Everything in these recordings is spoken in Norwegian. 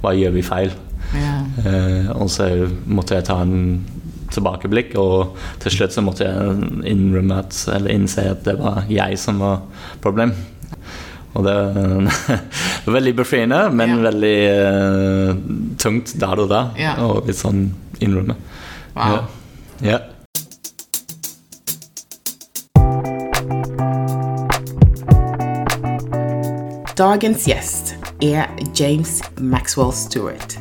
Hva gjør vi feil? Ja. Eh, og så måtte jeg ta en tilbakeblikk, og til slutt så måtte jeg innrømme at, eller innse at det var jeg som var problem. Og det var veldig befriende, men Ja. veldig uh, tungt der og da. Ja. Og litt sånn innrømme. Wow. Ja. ja. Dagens gjest er James Maxwell Stewart.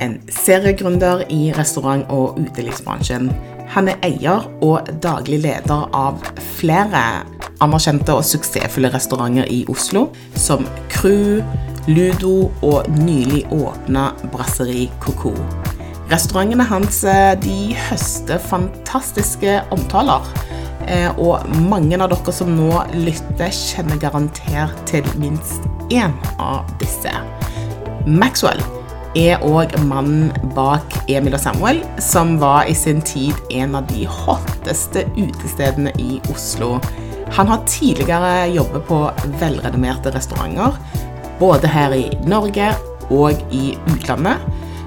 En seriegründer i restaurant- og utelivsbransjen. Han er eier og daglig leder av flere anerkjente og suksessfulle restauranter i Oslo, som Crew, Ludo og nylig åpna Brasserie Coco. Restaurantene hans eh, de høster fantastiske omtaler. Eh, Og mange av dere som nå lytter, kjenner garantert til minst én av disse. Maxwell er òg mannen bak Emil og Samuel, som var i sin tid en av de hotteste utestedene i Oslo. Han har tidligere jobbet på velrenommerte restauranter, både her i Norge og i utlandet,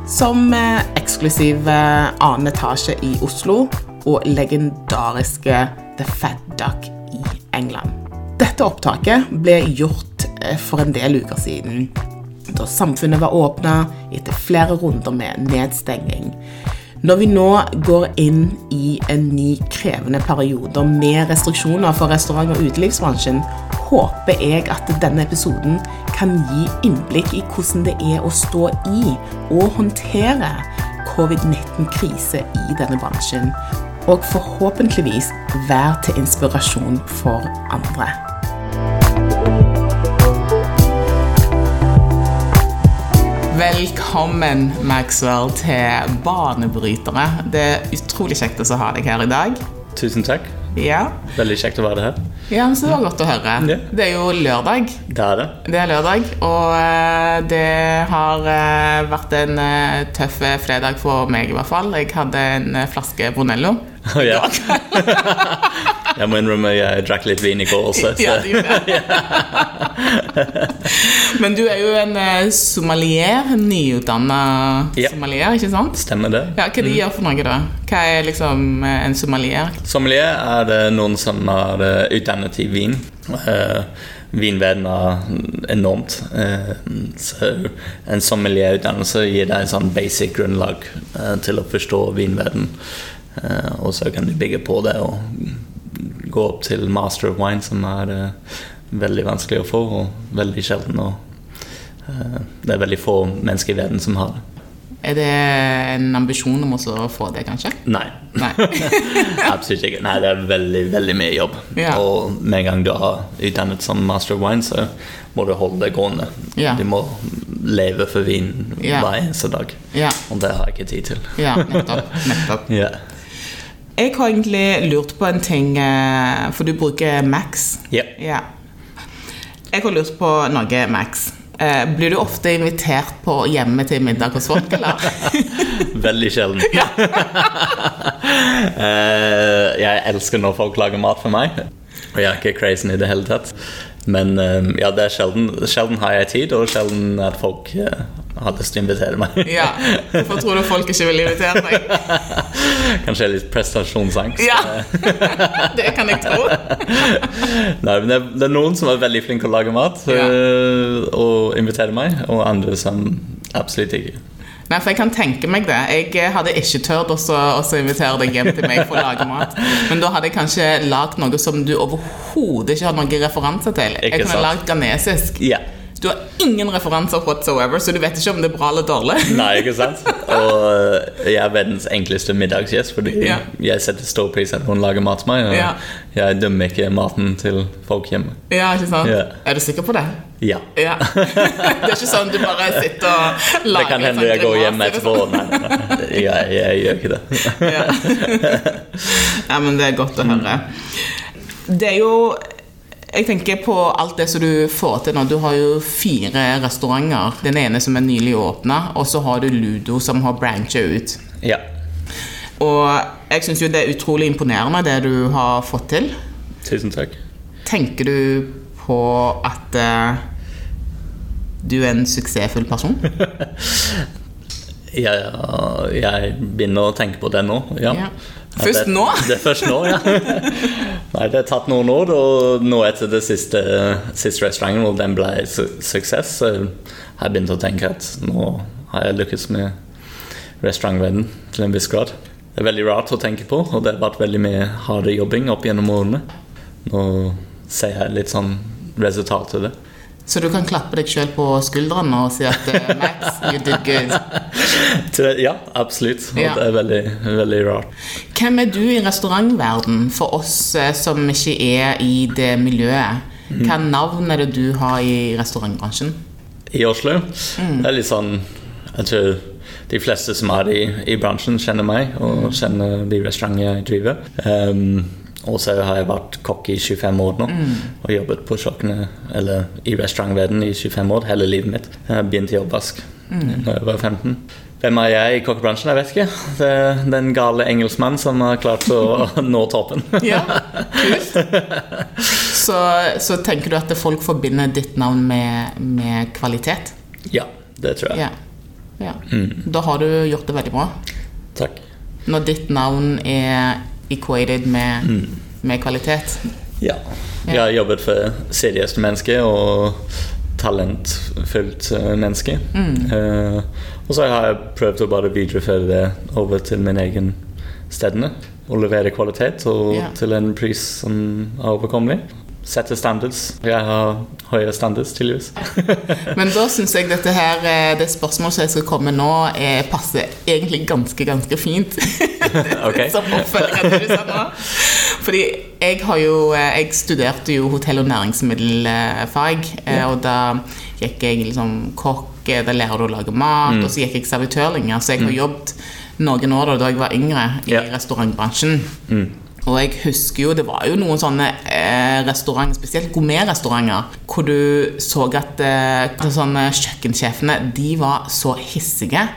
som eh, eksklusiv eh, annen etasje i Oslo og legendariske The Fat Duck i England. Dette opptaket ble gjort eh, for en del uker siden, da samfunnet var åpna etter flere runder med nedstenging. Når vi nå går inn i en ny krevende periode med restriksjoner for restaurant- og utelivsbransjen, håper jeg at denne episoden kan gi innblikk i hvordan det er å stå i og håndtere covid-19-krise i denne bransjen, og forhåpentligvis være til inspirasjon for andre. Velkommen, Maxwell, til Banebrytere. Det er utrolig kjekt å ha deg her i dag. Tusen takk. Ja, Veldig kjekt å være her. ja men så det var godt å høre. Ja. Det er jo lørdag. Det er det. Det er lørdag, og eh, det har eh, vært en eh, tøff fredag for meg i hvert fall. Jeg hadde en flaske Brunello. Å, ja. jeg må innrømme jeg drakk litt vin i går også. Så. Ja, du. Men du er jo en somalier, en nyutdanna Ja. somalier, ikke sant? Stemmer det. Ja, Hva de gjør for noe, da? Hva er liksom eh, en somalier? Sommelier er det noen som er eh, utdannet i vin. Uh, vinverden er enormt. Uh, så en sommelierutdannelse gir deg en sånn basic grunnlag uh, til å forstå vinverden. Eh, og så kan du bygge på det og gå opp til master of wine, som er eh, veldig vanskelig å få og veldig sjelden. Og eh, det er veldig få mennesker i verden som har det. Er det en ambisjon om også å få det, kanskje? Nei. Nei. Absolutt ikke. Nei, det er veldig veldig mye jobb. Ja. Og med en gang du har utdannet som master of wine, så må du holde det gående. Ja. Du må leve for vin Ja. hver eneste dag. Ja, Og det har jeg ikke tid til. ja nettopp. nettopp. Jeg har egentlig lurt på en ting, eh, for du bruker Max. Ja. Ja. Jeg har lurt på noe, Max. Eh, Blir du ofte invitert på hjemme til middag hos folk, eller? Veldig sjelden. Eh, jeg elsker når folk lager mat for meg. Og jeg er ikke crazy i det hele tatt. Men ja, det er sjelden. Sjelden har jeg tid, og sjelden at folk har lyst til å invitere meg. Ja, Hvorfor tror du folk ikke vil invitere deg? Kanskje litt prestasjonsangst. Ja, det kan jeg tro. Nei, men det, er, noen som er veldig flinke til å lage mat Ja. øh, og invitere meg, og andre som absolutt ikke. Nei, for Jeg kan tenke meg det. Jeg eh, hadde ikke også, også invitere deg hjem til meg for å lage mat. Men da hadde jeg kanskje lagd noe som du overhodet ikke har noen referanse til. Jeg Ikke kunne sant. lagd ghanesisk. Ja. Du har ingen referanser whatsoever, så du vet ikke om det er bra eller dårlig. Nei, ikke sant? Og øh, jeg er verdens enkleste middagsgjest, fordi Ja. jeg setter stor pris at hun lager mat til meg, og Ja. jeg dømmer ikke maten til folk hjemme. Ja, ikke sant? Ja. Er du sikker på det? Ja. Ja. Det er ikke sånn du bare sitter og lager Det kan hende sånn jeg går hjem etterpå. Nei, nei, nei. Jeg, jeg gjør ikke det. Ja. ja, men det er godt å høre. Det er jo Jeg tenker på alt det som du får til nå. Du har jo fire restauranter. Den ene som er nylig åpna, og så har du Ludo som har brancha ut. Ja. Og jeg syns jo det er utrolig imponerende det du har fått til. Tusen takk. Tenker du på at uh, du er en suksessfull person? ja, jeg begynner å tenke på det nå. Ja. Ja. Først nå? Det er først nå, ja. Nei, det har tatt noen år, og nå etter det siste, siste restauranten, og den ble su suksess, så har jeg begynt å tenke at nå har jeg lykkes med restaurantverden til en viss grad. Det er veldig rart å tenke på, og det har vært veldig mye harde jobbing opp gjennom årene. Nå ser jeg litt sånn resultat av det. Så du kan klappe deg sjøl på skuldrene og si at eh, Max, you did good. Ja, absolutt. Og Ja. det er veldig, veldig rart. Hvem er du i restaurantverden for oss eh, som ikke er i det miljøet? Hva navn er det du har i restaurantbransjen? i Oslo. Det er litt sånn Jeg tror de fleste som er i, i bransjen, kjenner meg og kjenner de restaurantene jeg driver. Um, og så har jeg vært kokk i 25 år nå og jobbet på kjøkkenet eller i restaurantverdenen i 25 år hele livet mitt. Jeg begynte i oppvask da jeg var 15. Hvem er jeg i kokkebransjen? Jeg vet ikke. Det er den gale engelskmannen som har klart å nå toppen. Ja, kult. Så, så tenker du at folk forbinder ditt navn med, med kvalitet? Ja, det tror jeg. Ja. ja. Da har du gjort det veldig bra. Takk. Når ditt navn er equated med, med kvalitet. Ja. Jeg har jobbet for seriøst menneske og talentfullt menneske. menneske. Uh, og så har jeg prøvd å bare videreføre det over til min egen stedene. Og levere kvalitet og Ja. til en pris som er overkommelig. Sette standards. Jeg har høye standards, tydeligvis. Men da syns jeg dette her, eh, det spørsmålet som jeg skal komme nå, er, passer egentlig ganske, ganske fint. Ok. Som oppfølging det du sa nå. Fordi jeg har jo eh, Jeg studerte jo hotell- og næringsmiddelfag, eh, og da gikk jeg liksom kokk, eh, da lærer du å lage mat, Mm. og så gikk jeg servitørlinja, så jeg har jobbet noen år da, jeg var yngre i yeah. restaurantbransjen. Mm. Og jeg husker jo, det var jo noen sånne eh, restauranter, spesielt gourmetrestauranter, hvor du så at eh, sånne kjøkkensjefene, de var så hissige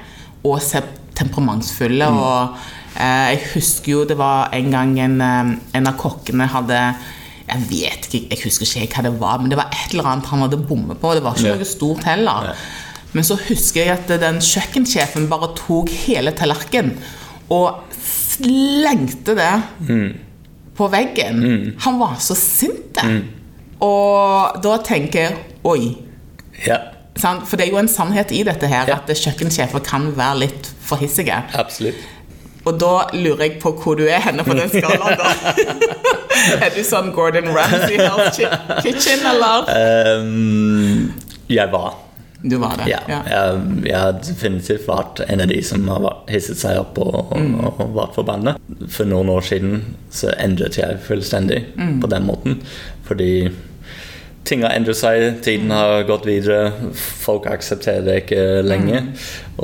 og temperamentsfulle. temperamentsfulle. Og jeg husker jo det var en gang en, eh, en av kokkene hadde jeg vet ikke, jeg husker ikke hva det var, men det var et eller annet han hadde bommet på. Det var ikke noe stort heller. Men så husker jeg at den kjøkkensjefen bare tok hele tallerkenen og slengte det på veggen. Han var så sint. det. Og da tenker jeg Oi. Ja, Sant? For det er jo en sannhet i dette her Ja. at kjøkkensjefer kan være litt for hissige. absolutt. Og da lurer jeg på hvor du er henne på den skalaen, da. er du sånn Gordon Ramsay Health Kitchen, eller? Um, jeg var. Du var det. Ja, jeg, jeg har definitivt vært en av de som har hisset seg opp og, og, og vært forbanna. For noen år siden så endret jeg fullstendig på den måten. Fordi ting har endret seg, tiden har gått videre, folk aksepterer det ikke lenger.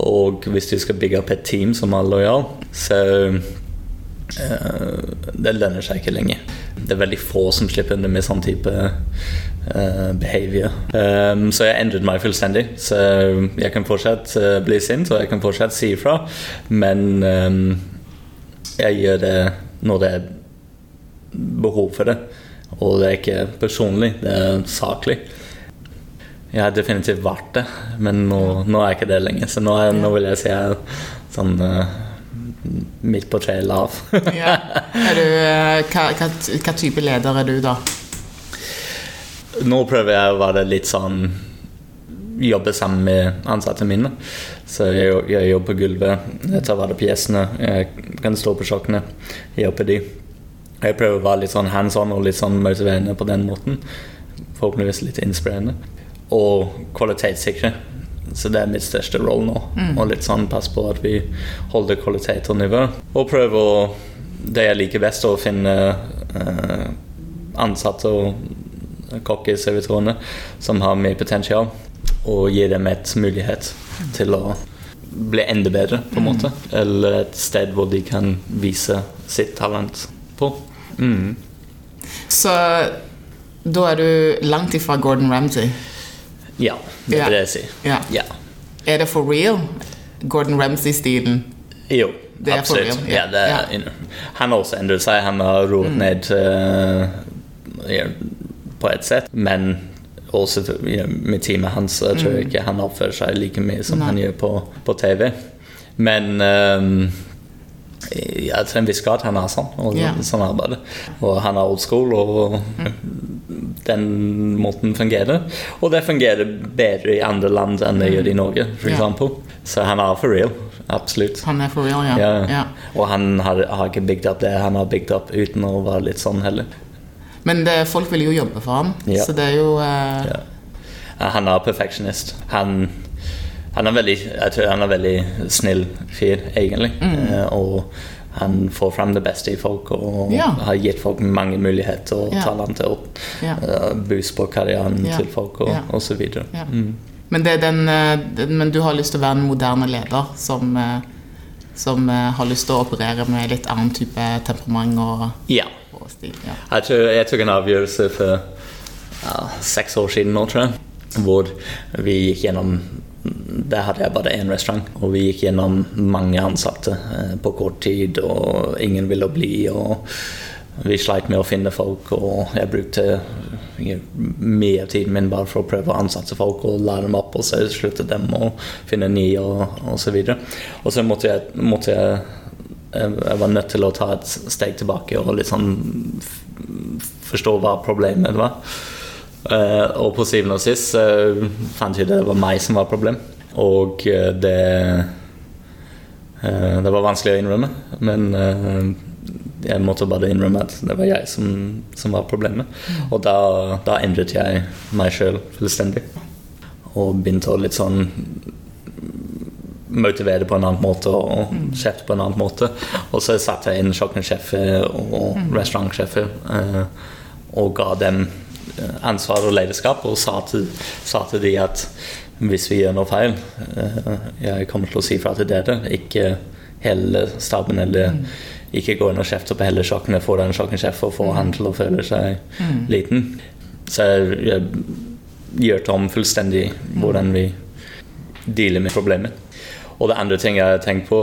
Og hvis du skal bygge opp et team som er lojal, så uh, det lønner seg ikke lenger. Det er veldig få som slipper under med sånn type uh, behavior. Um, så jeg endret meg fullstendig. Så jeg kan fortsatt uh, bli sint, og jeg kan fortsatt si ifra, men um, jeg gjør det når det er behov for det. Og det er ikke personlig, det er saklig. Jeg har definitivt vært det, men nå, nå er jeg ikke det lenger. Så nå, er, nå vil jeg si jeg er sånn uh, midt på treet lav. Ja. Du, eh, hva, hva, hva type leder er du, da? Nå prøver jeg å være litt sånn Jobbe sammen med ansatte mine. Så jeg, jeg jobber på gulvet, jeg tar vare på gjestene, jeg kan stå på kjøkkenet, hjelpe de. Jeg prøver å være litt sånn hands on og litt sånn motiverende på den måten. Forhåpentligvis litt inspirerende. Og kvalitetssikre. Så det er mitt største rolle nå. Og litt sånn passe på at vi holder kvalitet og nivå. Og prøve å Det jeg liker best, å finne eh, ansatte og kokker, servitørene, som har mye potensial, og gi dem et mulighet til å bli enda bedre, på en måte. Eller et sted hvor de kan vise sitt talent på. Mm. Så da er du langt ifra Gordon Ramsay. Ja, det er det jeg sier. Ja. Ja. Er det for real? Gordon Ramsay-stilen? Jo, Det absolutt. Ja. Han har også endret seg. Han har roet ned uh, på et sett. Men også med teamet hans. så Jeg mm. ikke han oppfører seg like mye som Nei. han gjør på, på TV. Men ehm, ja, til en viss grad han er sånn. Og Ja. sånn arbeider. Og han er old school, og den måten fungerer. Og det fungerer bedre i andre land enn det gjør i Norge, for Ja. eksempel. Så han er for real. Absolutt. Han er for real, ja. Ja. ja. Og han har, har ikke bygd opp det han har bygd opp uten å være litt sånn heller. Men det, folk vil jo jobbe for ham, så det er jo uh... Han er perfeksjonist. Han, han er veldig Jeg tror han er veldig snill fyr, egentlig. Mm. Eh, og han får frem det beste i folk og Ja. har gitt folk mange muligheter og Ja. talenter og Ja. eh, boost på karrieren til folk og, og så videre. Mm. Men, det den, eh, den, men du har lyst til å være en moderne leder som, som har lyst til å operere med litt annen type temperament og, Ja. og stil. Ja. Jeg tror jeg tok en avgjørelse for uh, seks år siden nå, tror jeg. Hvor vi gikk gjennom Der hadde jeg bare én restaurant, og vi gikk gjennom mange ansatte eh, på kort tid, og ingen ville bli. og vi sleit med å finne folk, og jeg brukte eh, mye av tiden min bare for å prøve å ansette folk og lære dem opp, og så slutte dem å finne nye, og, og så videre. Og så måtte jeg, måtte jeg jeg var nødt til å ta et steg tilbake og sånn forstå hva problemet var. Eh, og på syvende og sist uh, fant jeg det var meg som var problem. Og eh, det eh, Det var vanskelig å innrømme, men jeg måtte bare innrømme at det var jeg som, som var problemet. Og da, da endret jeg meg sjøl fullstendig. Og begynte å litt sånn motivere på en annen måte og kjefte på en annen måte. Og så satte jeg inn kjøkkensjefer og restaurantsjefer eh, og ga dem ansvar og lederskap og sa til, sa til de at hvis vi gjør noe feil, eh, jeg kommer til å si fra til dere, ikke hele staben eller ikke gå inn og kjefte på hele kjøkkenet, få en kjøkkensjef og få han til å føle seg liten. Så jeg, jeg gjør om fullstendig hvordan vi dealer med problemet. Og det andre ting jeg tenkte på,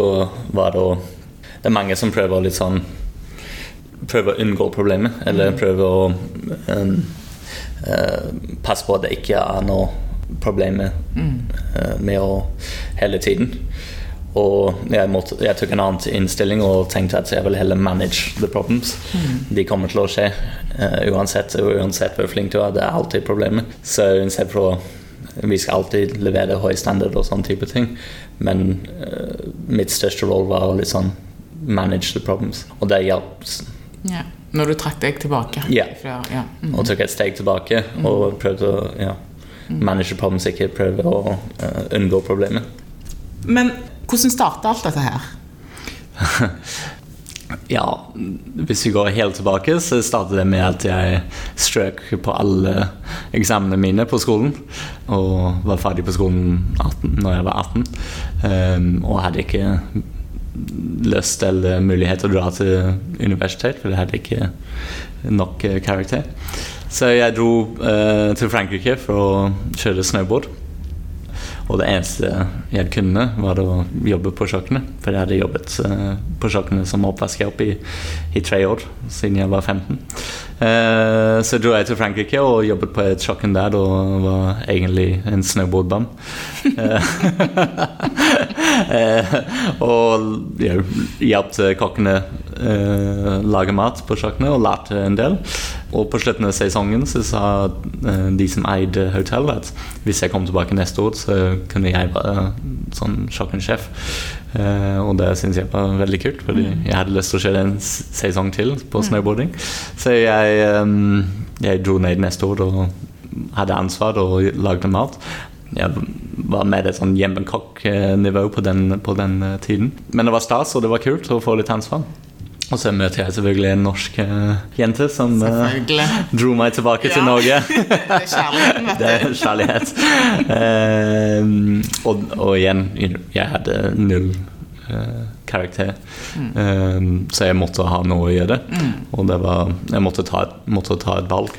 var å Det er mange som prøver å litt sånn Prøver å unngå problemet, eller prøver å um, eh, passe på at det ikke er noe problem med, eh, med å hele tiden. Og jeg, måtte, jeg tok en annen innstilling og tenkte at jeg vil heller manage the problems. De kommer til å skje uh, uansett, uansett hvor flink du er. Det er alltid problemer. Så uansett å vi skal alltid levere høy standard og sånne type ting. Men uh, mitt største rolle var å sånn manage the problems. Og det hjalp. Ja. Når du trakk deg tilbake. Ja. Fra, ja. Mm. Og tok et steg tilbake og prøvde å ja, manage the problems, ikke prøve å uh, unngå problemet. Men hvordan starta alt dette her? Ja, hvis vi går helt tilbake, så startet det med at jeg strøk på alle eksamene mine på skolen. Og var ferdig på skolen 18, når jeg var 18. Um, og hadde ikke lyst eller mulighet til å dra til universitet, for jeg hadde ikke nok eh, karakter. Så jeg dro eh, til Frankrike for å kjøre snowboard. Og det eneste jeg kunne, var å jobbe på kjøkkenet. For jeg hadde jobbet eh, på kjøkkenet som oppvaskhjelp i, i tre år, siden jeg var 15. Eh, så dro jeg til Frankrike og jobbet på et kjøkken der og var egentlig en snowboardbum. Eh, og jeg hjalp kokkene eh, lage mat på kjøkkenet og lærte en del. Og på slutten av sesongen så sa eh, de som eide hotellet at hvis jeg kom tilbake neste år, så kunne jeg være sånn kjøkkensjef. Eh, og det syns jeg var veldig kult, fordi jeg hadde lyst til å kjøre en sesong til på snowboarding. Så jeg, eh, jeg dro ned neste år og hadde ansvar og lagde mat. Jeg var med et sånn hjemmekokknivå på på den eh, tiden. Men det var stas, og det var kult å få litt ansvar. Og så møter jeg selvfølgelig en norsk eh, jente som eh, dro meg tilbake til Norge. Det er kjærligheten, vet Det er kjærlighet. uh, og, og igjen, jeg hadde null uh, karakter. Ehm, så jeg måtte ha noe å gjøre. Og det var, jeg måtte ta, måtte ta et valg.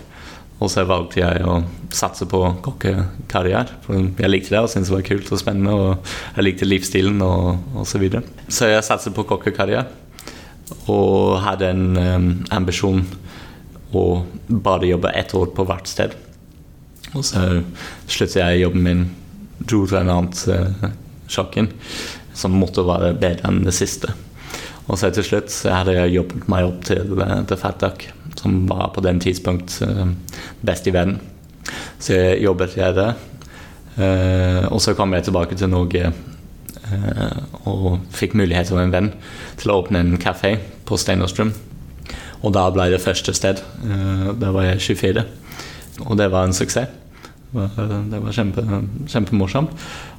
Og så valgte jeg å satse på kokkekarriere. For jeg likte det og syntes det var kult og spennende. Og jeg likte livsstilen og, osv. så videre. Så jeg satser på kokkekarriere. Og hadde en um, ambisjon å bare jobbe ett år på hvert sted. Og så sluttet jeg jobben min, dro til en annen uh, kjøkken, som måtte være bedre enn det siste. Og så til slutt så hadde jeg jobbet meg opp til uh, The Fat som var på den tidspunkt best i verden. Så jeg jobbet jeg der. Og så kom jeg tilbake til Norge og fikk mulighet av en venn til å åpne en kafé på Steinerstrøm. Og da ble det første sted. Uh, da var jeg 24. Og det var en suksess. Det var kjempe, kjempemorsomt.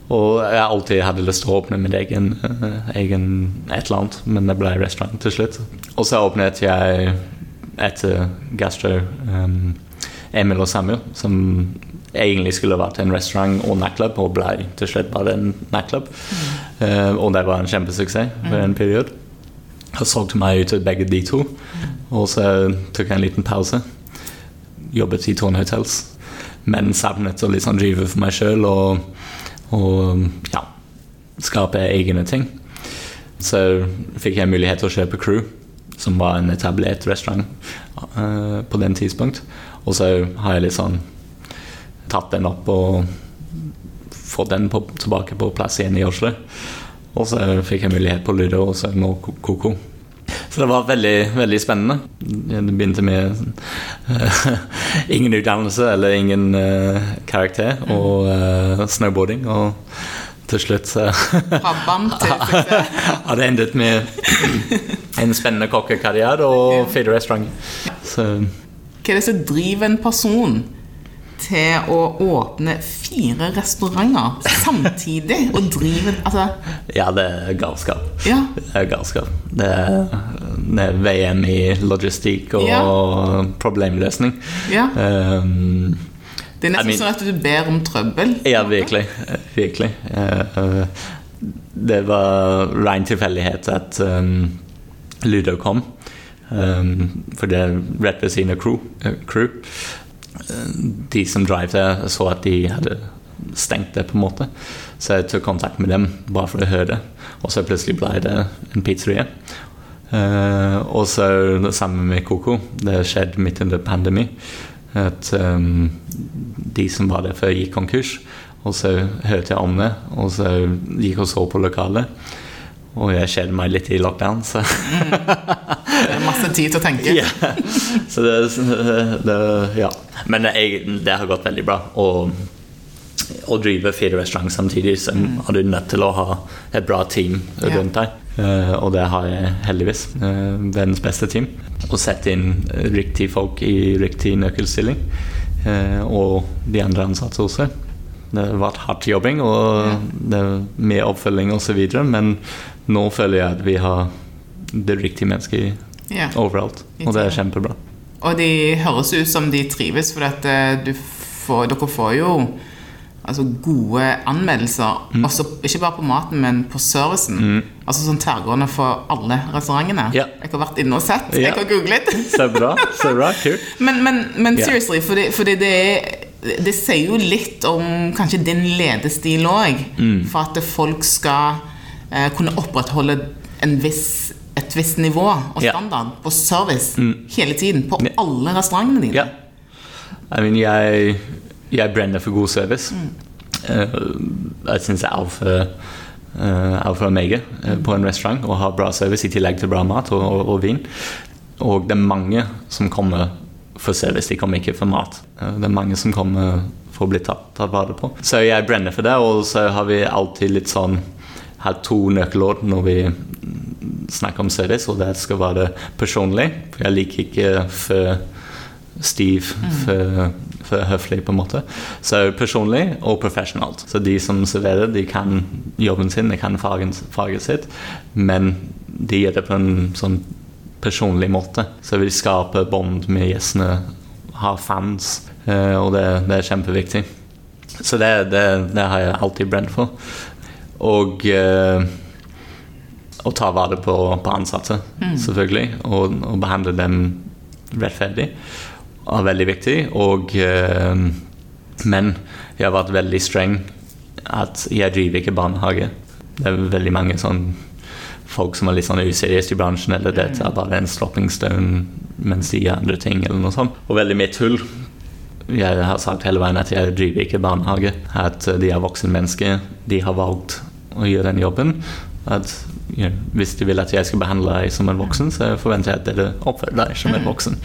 Og jeg alltid hadde lyst til å åpne min egen, egen et eller annet, men det ble restaurant til slutt. Og så åpnet jeg etter Gastro um, Emil og Samuel, som egentlig skulle vært en restaurant og nattklubb, og ble til slutt bare en nattklubb. Mm. Uh, og det var en kjempesuksess for en periode. Jeg solgte meg ut til begge de to, og så tok jeg en liten pause. Jobbet i Tårn Hotels, men savnet å liksom drive for meg sjøl og, og ja, skape egne ting. Så fikk jeg mulighet til å kjøpe Crew, som var en etablert restaurant uh, på den tidspunkt. Og så har jeg litt sånn tatt den opp og fått den på, tilbake på plass igjen i Oslo. Og så fikk jeg mulighet på Ludo og så nå Koko. Så det var veldig, veldig spennende. Jeg begynte med uh, ingen utdannelse eller ingen uh, karakter og uh, snowboarding. Og til slutt så har det endet med en spennende kokkekarriere og fire restauranter. Så hva er det som driver en person til å åpne fire restauranter samtidig og drive altså. Ja, det er galskap. Ja. Det er galskap. Det er, det er VM i logistikk og ja. problemløsning. Ja. Um, det er nesten I mean, sånn at du ber om trøbbel. Ja, virkelig. Virkelig. Uh, det var ren tilfeldighet at um, Ludo kom. Um, for det er rett ved siden av crew. Uh, crew. De som driver det, så at de hadde stengt det, på en måte. Så jeg tok kontakt med dem bare for å høre det. Og så plutselig ble det en pizzeria. Uh, og så sammen med Koko. Det skjedde midt under pandemi. At um, de som var der før, gikk konkurs. Og så hørte jeg om det, og så gikk og så på lokalet. Og jeg kjeder meg litt i lockdown, så mm. Det er masse tid til å tenke. yeah. Så det, det, ja. Men jeg, det har gått veldig bra. Og å drive fire restauranter samtidig, så mm. er du nødt til å ha et bra team rundt deg. Yeah. og det har jeg heldigvis. Uh, verdens beste team. Å sette inn riktige folk i riktig nøkkelstilling. Uh, og de andre ansatte også. Det har vært hardt jobbing og det mye oppfølging osv. Men nå føler jeg at vi har det riktige mennesket ja. overalt. Og det er kjempebra. Og de høres ut som de trives, for at eh, får, dere får jo altså gode anmeldelser. Mm. Også, ikke bare på maten, men på servicen. Mm. Altså sånn tverrgående for alle restaurantene. Ja. Jeg har vært inne og sett. Ja. Jeg har googlet. så bra. så bra, kult. Men, men, men seriously, fordi, fordi det er det sier jo litt om kanskje din ledestil òg. Mm. For at folk skal eh, kunne opprettholde viss, et visst nivå og standard yeah. på service mm. hele tiden. På yeah. alle restaurantene dine. Yeah. I mean, jeg, jeg brenner for god service. Mm. Uh, jeg syns alfa uh, alfa og mega uh, på en restaurant å ha bra service i tillegg til bra mat og, og, og vin. Og det er mange som kommer for service, de kommer ikke for mat. Det er mange som kommer for å bli tatt, tatt vare på. Så jeg brenner for det, og så har vi alltid litt sånn har to nøkkelord når vi snakker om service, og det skal være personlig. For jeg liker ikke for stiv, mm. for, for høflig, på en måte. Så personlig og professionalt. Så de som serverer, de kan jobben sin, de kan faget sitt, men de gjør det på en sånn personlig måte. Så jeg vil skape bånd med gjestene, ha fans, eh, og det, det er kjempeviktig. Så det, det, det, har jeg alltid brent for. Og eh, å ta vare på, på ansatte, mm. selvfølgelig. Og, og, behandle dem rettferdig er veldig viktig. Og, eh, men jeg har vært veldig streng at jeg driver ikke barnehage. Det er veldig mange sånn folk som er litt sånn useriøse i bransjen, eller dette er bare en stopping stone mens de gjør andre ting, eller noe sånt. Og veldig mye tull jeg har sagt hele veien at jeg driver ikke barnehage. At de er voksne mennesker. De har valgt å gjøre den jobben. At ja, Hvis de vil at jeg skal behandle deg som en voksen, så forventer jeg at dere oppfører deg som en voksen.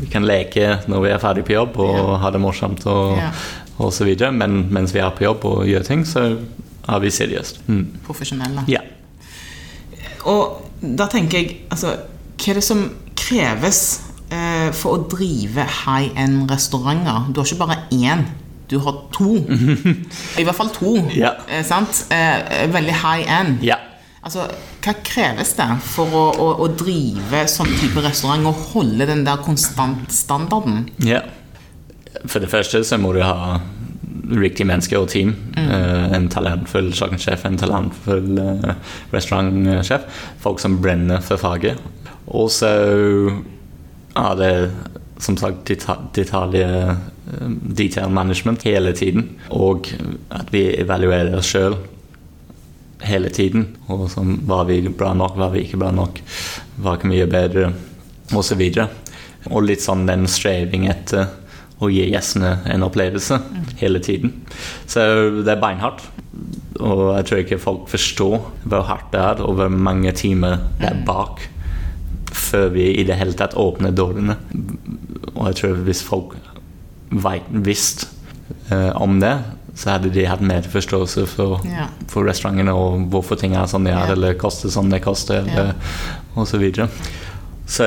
Vi kan leke når vi er ferdig på jobb og ha det morsomt og, og så videre, men mens vi er på jobb og gjør ting, så er vi seriøst. Mm. Profesjonelle. Ja. Og da tenker jeg altså, Hva er det som kreves eh, for å drive high end restauranter? Du har ikke bare én, du har to. I hvert fall to. Ja. Eh, sant? Eh, veldig high end. ja. Altså, Hva kreves det for å, å, å drive sånn type restaurant og holde den der konstant standarden? Ja. For det første så må du ha riktige mennesker og team. Eh, en talentfull kjøkkensjef, en talentfull eh, restaurantsjef. Folk som brenner for faget. Og så er det som sagt detaljer eh, detail management hele tiden. Og at vi evaluerer oss sjøl hele tiden. Og som, var vi bra nok, var vi ikke bra nok, hva kan vi gjøre bedre, osv. Og, og litt sånn den streving etter å gi gjestene en opplevelse hele tiden. Så det er beinhardt. Og jeg tror ikke folk forstår hvor hardt det er, og hvor mange timer det er bak før vi i det hele tatt åpner dørene. Og jeg tror hvis folk visste eh, om det, så hadde de hatt mer forståelse for, Ja. for restaurantene og hvorfor ting er sånn de er, Ja. eller koster som det koster, eller, og så videre. Så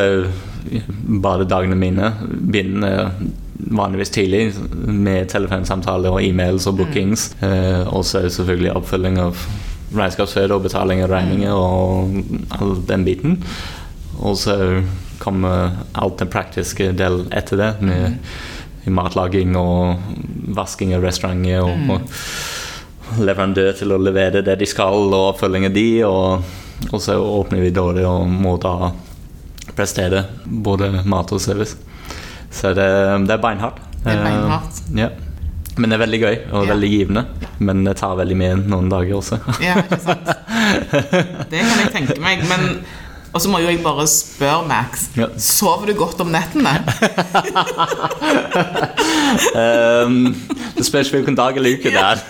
bare dagene mine begynner vanligvis tidlig med telefonsamtaler og e-mails og bookings. Eh, og så selvfølgelig oppfølging av regnskapsføde og betaling av regninger og all den biten. Og så kommer alt det praktiske del etter det, med matlaging og vasking av restauranter og, og leverandør til å levere det de skal, og oppfølging av de. Og, og så åpner vi dårlig og må da prestere både mat og service. Så det, det er beinhardt. Det er beinhardt. Uh, ja. Men det er veldig gøy og Ja. veldig givende. Men det tar veldig mye noen dager også. Ja, ikke sant? Det kan jeg tenke meg. Men Og så må jo jeg bare spørre, Max. Ja. Sover du godt om nettene? Um, det spørs hvilken dag eller uke det er.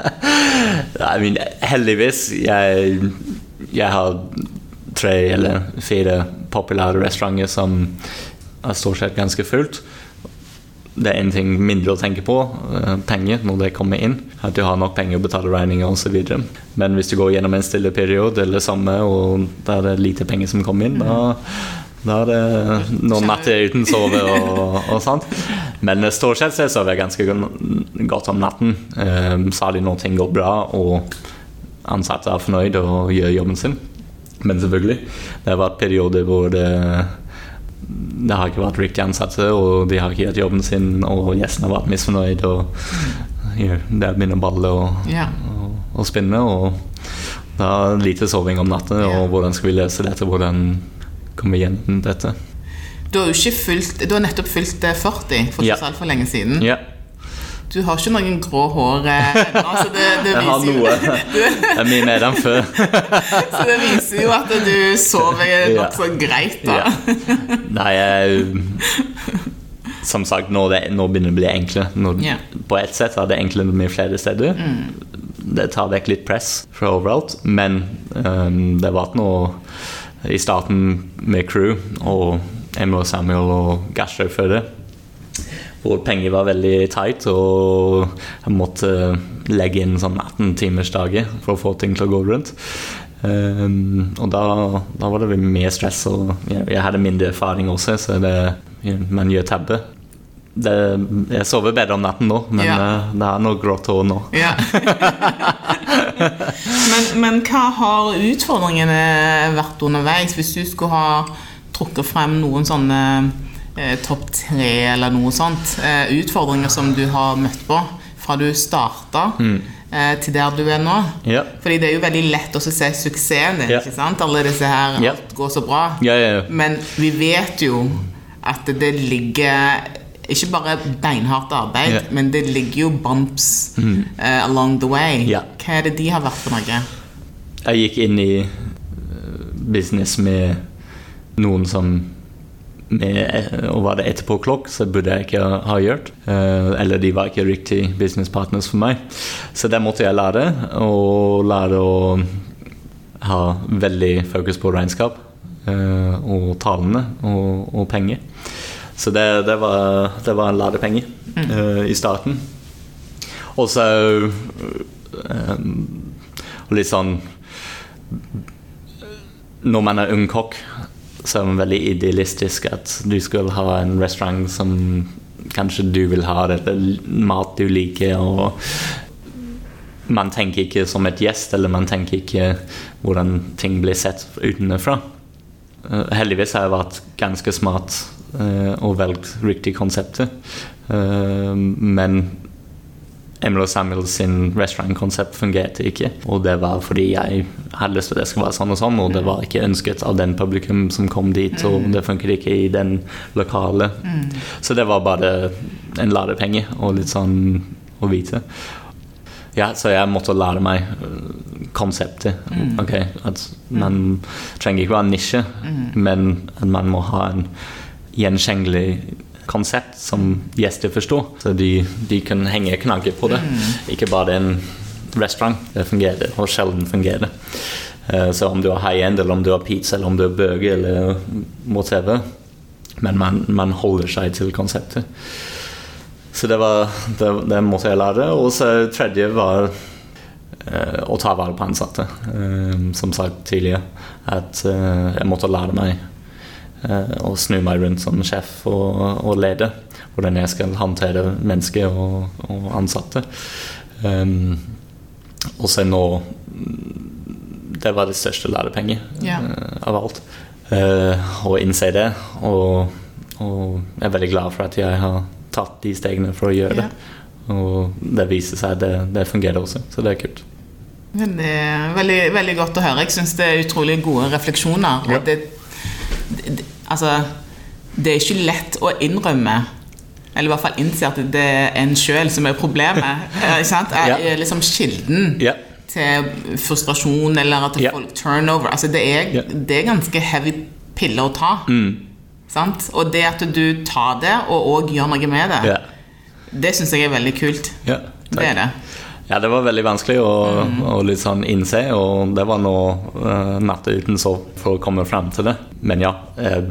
I mean, heldigvis jeg, jeg har tre eller fire populære restauranter som er stort sett ganske fullt. Det er en ting mindre å tenke på, eh, penger, når det kommer inn. At du har nok penger å betale regninger osv. Men hvis du går gjennom en stille periode eller samme, og det er lite penger som kommer inn, da, da er det noen natter uten sove og, og sånt. Men eh, stort sett så sover jeg ganske godt om natten. Um, særlig når ting går bra og ansatte er fornøyd og gjør jobben sin. Men selvfølgelig, det har vært perioder hvor det det har ikke vært riktig ansatte, og de har ikke gjort jobben sin, og gjestene har vært misfornøyd, og ja, det begynner å balle og, Ja. og, og spinne, og da er lite soving om natten, og hvordan skal vi løse dette, hvordan kommer vi gjennom dette? Du har jo ikke fylt, du har nettopp fylt eh, 40 for ikke Ja. så altfor lenge siden. Ja, Du har ikke noen grå hår eh, ennå, så det, det jeg har viser jo noe. Det er enn før. Så det viser jo at du sover Ja. nokså greit, da. Ja. Nei, jeg Som sagt, nå, det, nå begynner det å bli enklere. Nå, Ja. På ett sett er det enklere mye flere steder. Det tar vekk litt press fra overalt, men um, det var noe i starten med crew og Emil og Samuel og gassjåfører hvor penger var veldig tight, og jeg måtte legge inn sånn 18-timersdager for å få ting til å gå rundt. Um, og da, da var det mye stress, og jeg, jeg hadde mindre erfaring også, så det, man gjør tabber. Jeg sover bedre om natten nå, men Ja. eh, det er noe grått hår nå. Ja. men, men hva har utfordringene vært underveis? Hvis du skulle ha trukket frem noen sånne eh, topp tre eller noe sånt, eh, utfordringer som du har møtt på fra du starta eh, til der du er nå. Ja. Fordi det er jo veldig lett å se suksessen din. Ja. ikke sant? Alle disse her, Ja. alt går så bra. Ja, ja, ja. Men vi vet jo at det ligger ikke bare beinhardt arbeid, yeah. men det ligger jo bumps eh, along the way. Yeah. Hva er det de har vært for noe? Jeg gikk inn i eh, business med noen som med, og var det etterpåklokk, så burde jeg ikke ha gjort. Eh, eller de var ikke riktig business partners for meg. Så det måtte jeg lære, og lære å ha veldig fokus på regnskap eh, og tallene og, og penger. Så det, det, var, det var en ladepenge mm. i starten. Og så um, litt sånn Når man er ung kokk, så er veldig idealistisk at du skal ha en restaurant som kanskje du vil ha, eller mat du liker. og man tenker ikke som et gjest, eller man tenker ikke hvordan ting blir sett utenfra. Uh, heldigvis har jeg vært ganske smart uh, og valgt riktig konsept. Uh, men Emil og Samuel sin restaurantkonsept fungerte ikke. Og det var fordi jeg hadde lyst til at det skulle være sånn og sånn, og det var ikke ønsket av den publikum som kom dit, og det funket ikke i den lokale. Mm. Så det var bare en ladepenge og litt sånn å vite. Ja, så jeg måtte lære meg konseptet. Mm. Ok, At man trenger ikke være nisje, mm. men at man må ha en gjenkjennelig konsept som gjester forstår. Så de, de kan henge knagger på det. Mm. Ikke bare en restaurant. Det fungerer, og sjelden fungerer. Uh, så om du har high end, eller om du har pizza, eller om du har burger, eller whatever. Men man, man holder seg til konseptet. Så det var det, det måtte jeg lære. Og så tredje var uh, å ta vare på ansatte. Uh, som sagt tidligere, at jeg måtte lære meg Eh, og snu meg rundt som sjef og, og leder. Hvordan jeg skal håndtere mennesker og, og ansatte. Um, og så nå Det var det største lærepenger yeah. uh, av alt. Uh, å innse det. Og, og, jeg er veldig glad for at jeg har tatt de stegene for å gjøre yeah. det. Og det viser seg at det, det fungerer også, så det er kult. Veldig, veldig, veldig godt å høre. Jeg syns det er utrolig gode refleksjoner. Ja. Og det Altså, det er ikke lett å innrømme eller i hvert fall innse at det er en sjøl som er problemet. Er, er liksom kilden til frustrasjon eller ja. folk turnover. Altså det, er, det er ganske heavy piller å ta. Mm. Og det at du tar det, og òg gjør noe med det, det syns jeg er veldig kult. det er det. Ja, det var veldig vanskelig å, mm. å litt sånn innse, og det var nå uh, natta uten sov for å komme frem til det. Men ja. Uh,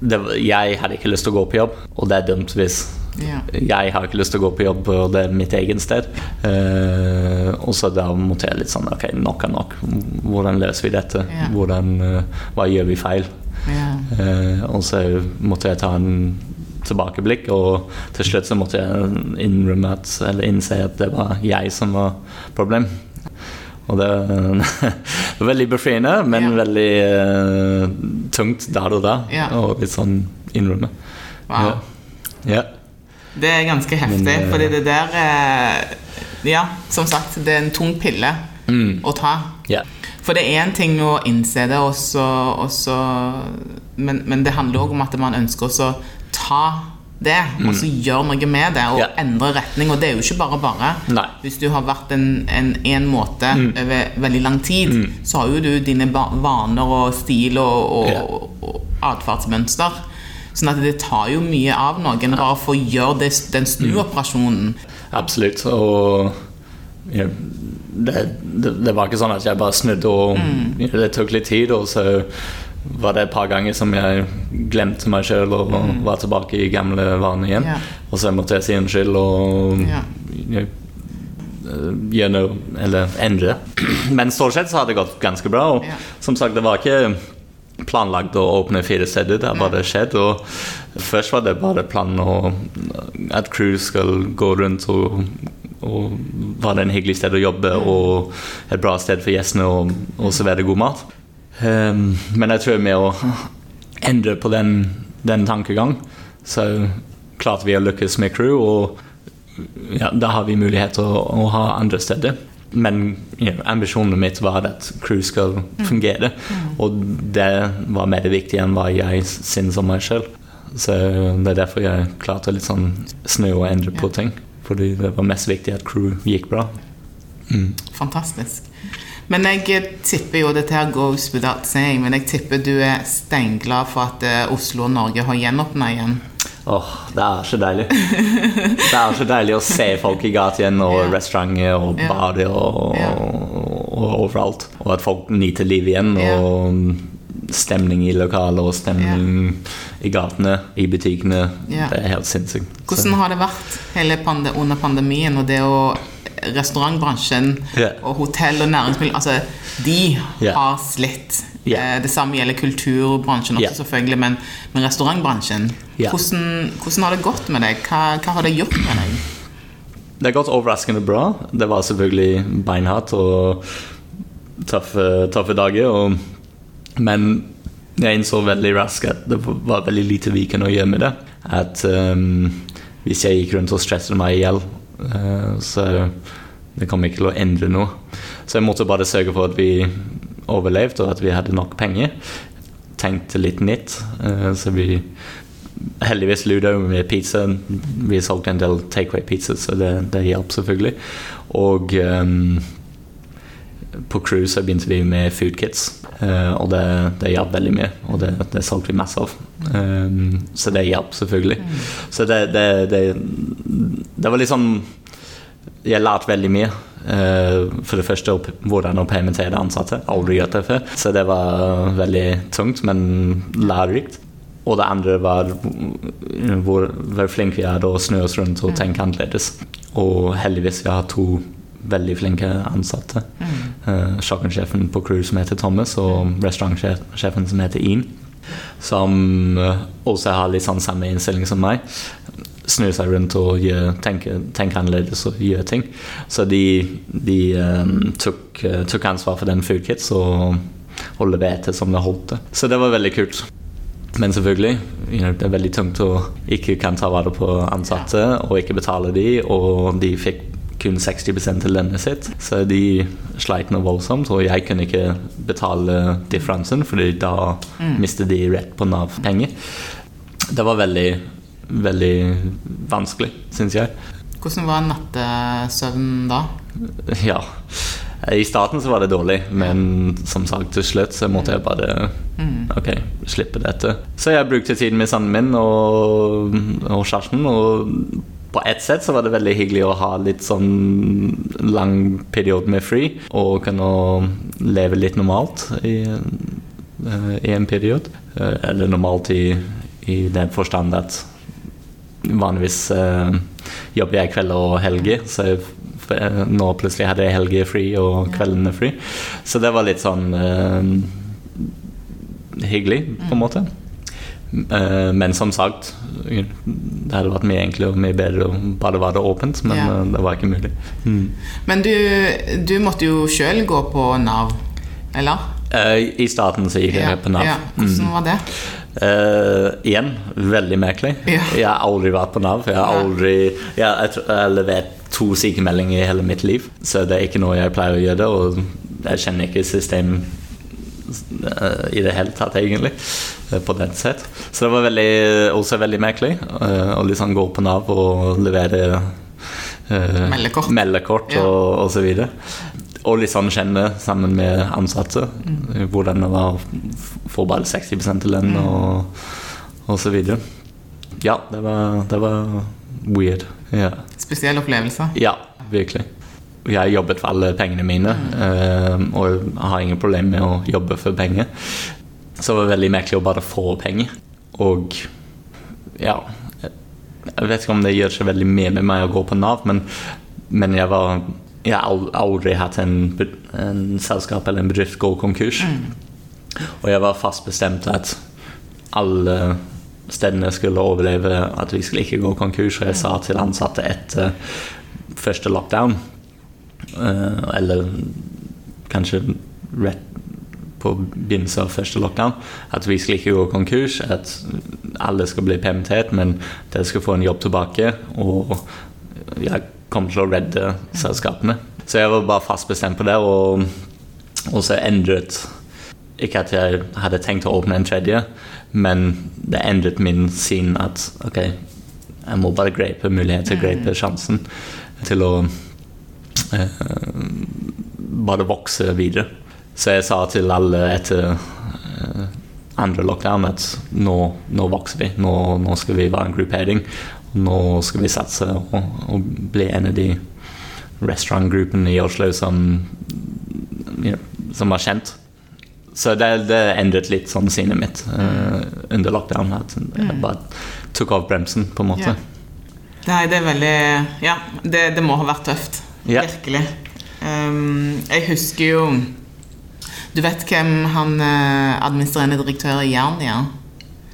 det, jeg hadde ikke lyst til å gå på jobb, og det er dumt hvis yeah. jeg har ikke lyst til å gå på jobb, og det er mitt eget sted. Uh, og så da måtte jeg litt sånn Ok, nok er nok. Hvordan løser vi dette? Yeah. Hvordan, uh, hva gjør vi feil? Yeah. Uh, og så måtte jeg ta en tilbakeblikk. Og til slutt så måtte jeg innrømme at, eller innse at det var jeg som var problem. Og det, var veldig befriende, men ja. veldig uh, tungt der og da. Ja. Og litt sånn innrømme. Wow. Ja. Det er ganske heftig, men, uh, fordi det der uh, Ja, som sagt, det er en tung pille mm. å ta. Yeah. For det er én ting å innse det, også, også, men, men, det handler òg om at man ønsker å ta det, mm. og så gjøre noe med det, og ja. endre retning. Og det er jo ikke bare bare. Nei. Hvis du har vært en, en, en måte mm. over veldig lang tid, mm. så har jo du dine vaner og stil og, og, ja. og atferdsmønster. Sånn at det tar jo mye av noen bare for å gjøre det, den snuoperasjonen. Absolutt. Og ja, det, det, det, var ikke sånn at jeg bare snudde, og mm. det tok litt tid. Og så var det et par ganger som jeg glemte meg sjøl og mm. var tilbake i gamle vaner igjen. Yeah. Og så måtte jeg si unnskyld og yeah. gjøre noe Eller endre. Men stort sett så har det gått ganske bra. Og yeah. som sagt, det var ikke planlagt å åpne fire steder. Det har bare skjedd. Og først var det bare planen å, at crew skal gå rundt og og var det en hyggelig sted å jobbe mm. og et bra sted for gjestene å servere god mat. Um, men jeg tror med å endre på den, den tankegang, så klarte vi å lykkes med crew, og ja, da har vi mulighet til å, å ha andre steder. Men you know, ambisjonen mitt var at crew skal mm. fungere, mm. og det var mer viktig enn hva jeg syns om meg selv. Så det er derfor jeg klarte å litt sånn snu og endre på ting. Fordi det var mest viktig at crew gikk bra. Fantastisk. Men jeg tipper jo dette her goes without saying, men jeg tipper du er steinglad for at eh, Oslo og Norge har gjenåpna igjen. Åh, det er så deilig. Det er så deilig å se folk i gaten og yeah. restauranter og Ja. barer og, Ja. og, overalt. Og at folk nyter livet igjen. Yeah. Og stemning i lokalet og stemning i gatene, i butikkene. Det er helt sinnssykt. Hvordan har det vært hele pande under pandemien og det å Restaurantbransjen yeah. og hotell og næringsmiljø Altså, de yeah. har slitt. Eh, Det samme gjelder kulturbransjen også, selvfølgelig, men, men restaurantbransjen hvordan, hvordan har det gått med deg? Hva, hva har det gjort med deg? Det har gått overraskende bra. Det var selvfølgelig beinhardt og tøffe, tøffe dager. Og, men jeg innså veldig raskt at det var veldig lite vi kunne gjøre med det. At um, hvis jeg gikk rundt og stresset meg i hjel, så det kom ikke til å endre noe. Så jeg måtte bare sørge for at vi overlevde, og at vi hadde nok penger. Tenkte litt nytt. eh, så vi heldigvis Ludo med pizza. Vi solgte en del takeaway-pizza, så det, det hjalp selvfølgelig. Og ehm, på cruise så begynte vi med food kits, eh, og det, det hjalp veldig mye. Og det, det solgte vi masse av. Ehm, så det hjalp selvfølgelig. Så det, det, det, det var liksom Jeg lærte veldig mye. Eh, for det første hvordan å permittere ansatte. Aldri gjort det før. Så det var veldig tungt, men lærerikt. Og det andre var hvor, hvor flinke vi er til å snu oss rundt og tenke annerledes. Og heldigvis jeg har to veldig flinke ansatte. Uh, Kjøkkensjefen på crew som heter Thomas, og restaurantsjefen som heter Ian. Som eh, også har litt sånn samme innstilling som meg. Snur seg rundt og gjør, tenker, tenker annerledes og gjør ting. Så de, de eh, tok, eh, tok ansvar for den food kits og, og leverte som det holdt. det. Så det var veldig kult. Men selvfølgelig, you know, det er veldig tungt å ikke kan ta vare på ansatte og ikke betale de, og de fikk kun 60 til lønnet sitt. Så de sleit noe voldsomt, og jeg kunne ikke betale differansen, fordi da mistet de rett på Nav-penger. Det var veldig, veldig vanskelig, syns jeg. Hvordan var nattesøvnen da? Ja. I starten så var det dårlig, men som sagt til slutt så måtte jeg bare Ok, slippe dette. Så jeg brukte tiden med sønnen min og, og kjæresten, og på ett sett så var det veldig hyggelig å ha litt sånn lang periode med fri, og kunne leve litt normalt i, eh, i en periode. Eh, Eller normalt i, i den forstand at vanligvis eh, jobber jeg kvelder og helger, så jeg, eh, nå plutselig hadde jeg helger fri og kveldene fri. Så det var litt sånn eh, hyggelig, på en måte. Eh, men som sagt, det hadde vært mye enklere og mye bedre å bare være åpent, men Ja. eh, det var ikke mulig. Men du, du måtte jo sjøl gå på Nav, eller? Eh, I starten så gikk jeg på Nav. Ja. Hvordan var det? Uh, igjen, veldig merkelig. Ja. Jeg har aldri vært på Nav. Jeg har aldri Jeg har jeg jeg levert to sykemeldinger i hele mitt liv, så det er ikke noe jeg pleier å gjøre. Og jeg kjenner ikke system eh, i det hele tatt, egentlig, eh, på den sett. Så det var veldig, også veldig merkelig eh, å liksom gå på Nav og levere eh, Meldekort. meldekort Ja. og, og så videre. Og litt sånn kjenne sammen med ansatte Mm. hvordan det var å få bare 60 til lønn og, og så videre. Ja, det var, det var weird. Ja. Spesiell opplevelse? ja, virkelig. Jeg jobbet for alle pengene mine, eh, og har ingen problem med å jobbe for penger. Så det var veldig merkelig å bare få penger. Og ja Jeg vet ikke om det gjør så veldig mye med meg å gå på Nav, men, men jeg var Jeg har aldri hatt en, en selskap eller en bedrift gå konkurs. Og jeg var fast bestemt at alle stedene skulle overleve, at vi skulle ikke gå konkurs. Og jeg sa til ansatte etter første lockdown, eller kanskje rett på begynnelsen av første lockdown, at vi skal ikke gå konkurs, at alle skal bli permittert, men dere skal få en jobb tilbake, og jeg kommer til å redde selskapene. Så jeg var bare fast bestemt på det, og, og så endret. Ikke at jeg hadde tenkt å åpne en tredje, men det endret min syn at ok, jeg må bare gripe muligheten, gripe sjansen til å eh, bare vokse videre. Så jeg sa til alle etter eh, andre lockdown at nå, nå vokser vi. Nå, nå, skal vi være en gruppering. Nå skal vi satse og, og bli en av de restaurantgruppene i Oslo som, you know, som er kjent. Så det, det endret litt sånn sinnet mitt uh, under lockdown. At jeg bare tok av bremsen, på en måte. Ja. Nei, det er veldig Ja, det, det må ha vært tøft. Ja. Virkelig. Um, jeg husker jo Du vet hvem han uh, administrerende direktør i Jernia?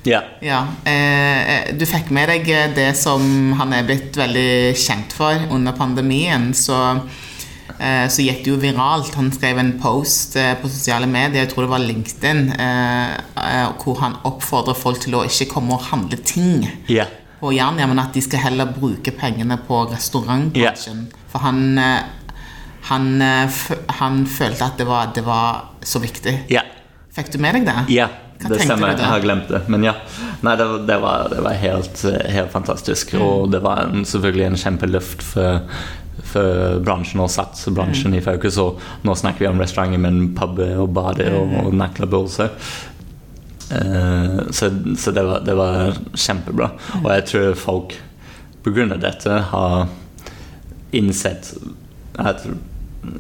Ja. Ja. Eh, du fikk med deg det som han er blitt veldig kjent for under pandemien. Så, eh, så gikk det jo viralt. Han skrev en post eh, på sosiale medier, jeg tror det var LinkedIn, eh, eh, hvor han oppfordrer folk til å ikke komme og handle ting Ja. på Jernia, men at de skal heller bruke pengene på restaurantbransjen. For han, eh, han, eh, han følte at det var, det var så viktig. Ja. Fikk du med deg det? Ja, Hva det stemmer. Jeg har glemt det. Men ja. Nei, det, det var, det var helt, helt fantastisk. Mm. Og det var en, selvfølgelig en kjempeløft for, for bransjen og satt bransjen Mm. i fokus. Og nå snakker vi om restauranter, men puber og bader og, og Mm. nattklubber også. Uh, så så det, var, det var kjempebra. Og jeg tror folk på grunn av dette har innsett at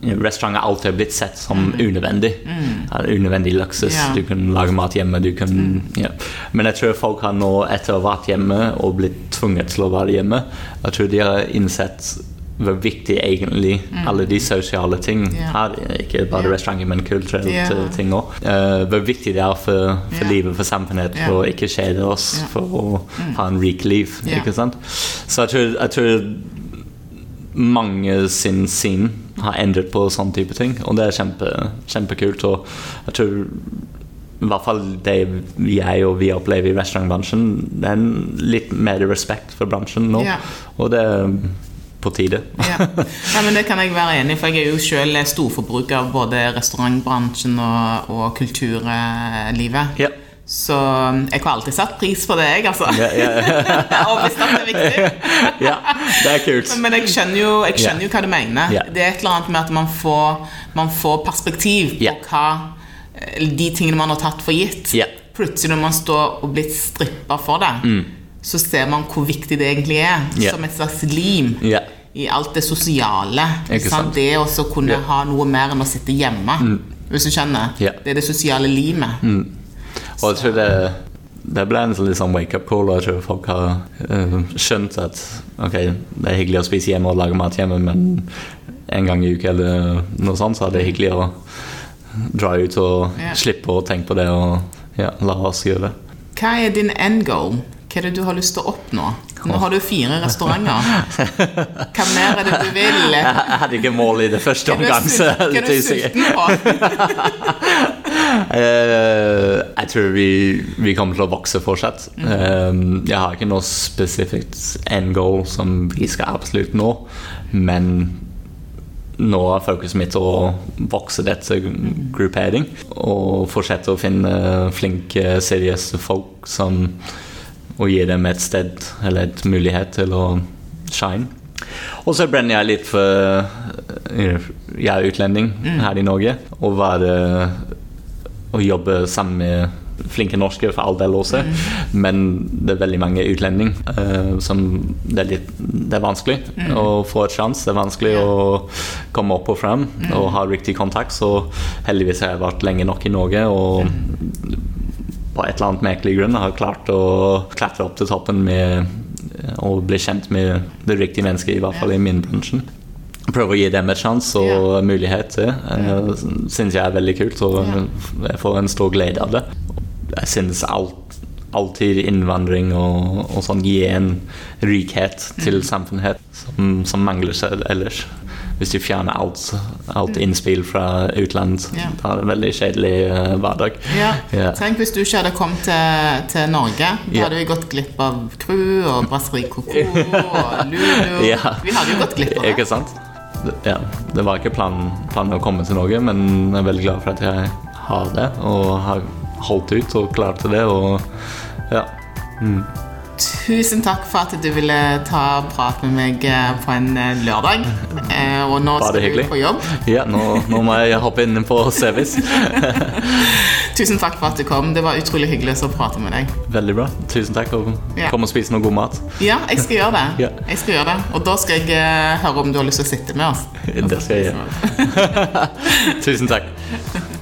restauranter alltid har blitt sett som unødvendig. Mm. unødvendig luksus. Yeah. Du kan lage mat hjemme. Du kan, ja. Men jeg tror folk har nå, etter å ha vært hjemme og blitt tvunget til å være hjemme, jeg tror de har innsett hvor viktig egentlig alle de sosiale ting her. er. Ikke bare yeah. restauranter, men kulturelle ting òg. hvor viktig det er for, for livet, for samfunnet, for å ikke kjede oss, for å ha en rik liv. Ikke sant? Så jeg tror, jeg tror mange sin scene har endret på sånne type ting, og det er kjempe, kjempekult. Og jeg tror i hvert fall det jeg og vi opplever i restaurantbransjen, det er en litt mer respekt for bransjen nå. Ja. Og det er på tide. ja. ja, men Det kan jeg være enig i, for jeg er jo selv storforbruker av både restaurantbransjen og, og kulturlivet. Ja. Så jeg har alltid satt pris på det, jeg, altså. Yeah, yeah. Overbevist at det er viktig. ja, det er kult. Men jeg skjønner jo, jeg skjønner jo hva du mener. Det er et eller annet med at man får, man får perspektiv på hva eh, de tingene man har tatt for gitt. Plutselig når man står og blir strippa for det, så ser man hvor viktig det egentlig er. Mm. Som et slags lim i alt det sosiale. Det å kunne. Mm. ha noe mer enn å sitte hjemme. Hvis du skjønner? Det er det sosiale limet. Og jeg tror det, det ble en sånn wake-up call. Og jeg tror folk har uh, skjønt at ok, det er hyggelig å spise hjemme og lage mat hjemme, men en gang i uka eller noe sånt, så er det hyggelig å dra ut og Ja. slippe å tenke på det og ja, la oss gjøre det. Hva er din end goal? Hva er det du har lyst til å oppnå? Nå har du fire restauranter. Hva mer er det du vil? Jeg hadde ikke mål i det første omgang, hva er du sulten på? Eh, jeg tror vi, vi kommer til å vokse fortsatt. Mm. Eh, jeg har ikke noe spesifikt end goal som vi skal absolutt nå, men nå er fokuset mitt å vokse dette gruppering og fortsette å finne flinke, seriøse folk som og gi dem et sted eller et mulighet til å shine. Og så brenner jeg litt for eh, Jeg er utlending her i Norge. Å være Å jobbe sammen med flinke norske, for all del også. Men det er veldig mange utlendinger uh, som det er, litt, det er vanskelig å få et sjanse. Det er vanskelig Ja. å komme opp og frem og ha riktig kontakt. Så heldigvis har jeg vært lenge nok i Norge. og på et eller annet merkelig grunn har klart å klatre opp til toppen med å bli kjent med det riktige mennesket, i hvert fall i min bransje. Prøve å gi dem et sjanse og yeah. mulighet til. Uh, syns jeg er veldig kult, og jeg får en stor glede av det. Jeg syns alt, alltid innvandring og, og sånn gir en rikhet til Mm. samfunnet som, som mangler seg ellers. Hvis du fjerner alt, alt innspill fra utlandet, Mm. Ja. da er det en veldig kjedelig uh, hverdag. Ja. Ja. Tenk hvis du ikke hadde kommet til, til Norge. Da Ja. hadde vi gått glipp av crew og Brasserie Coco og Lulu. Vi hadde jo gått glipp av det. Ikke sant? Ja, det var ikke planen, planen å komme til Norge, men jeg er veldig glad for at jeg har det, og har holdt ut og klart det, og ja. Mm. Tusen takk for at du ville ta prat med meg eh, på en eh, lørdag. Eh, og nå Bare skal du på jobb. Ja, nå, nå må jeg hoppe inn på service. Tusen takk for at du kom. Det var utrolig hyggelig å prate med deg. Veldig bra. Tusen takk. Og Ja. kom og spise noe god mat. Ja, jeg skal gjøre det. Jeg skal gjøre det. Og da skal jeg høre om du har lyst til å sitte med oss. Det skal jeg gjøre. Tusen takk.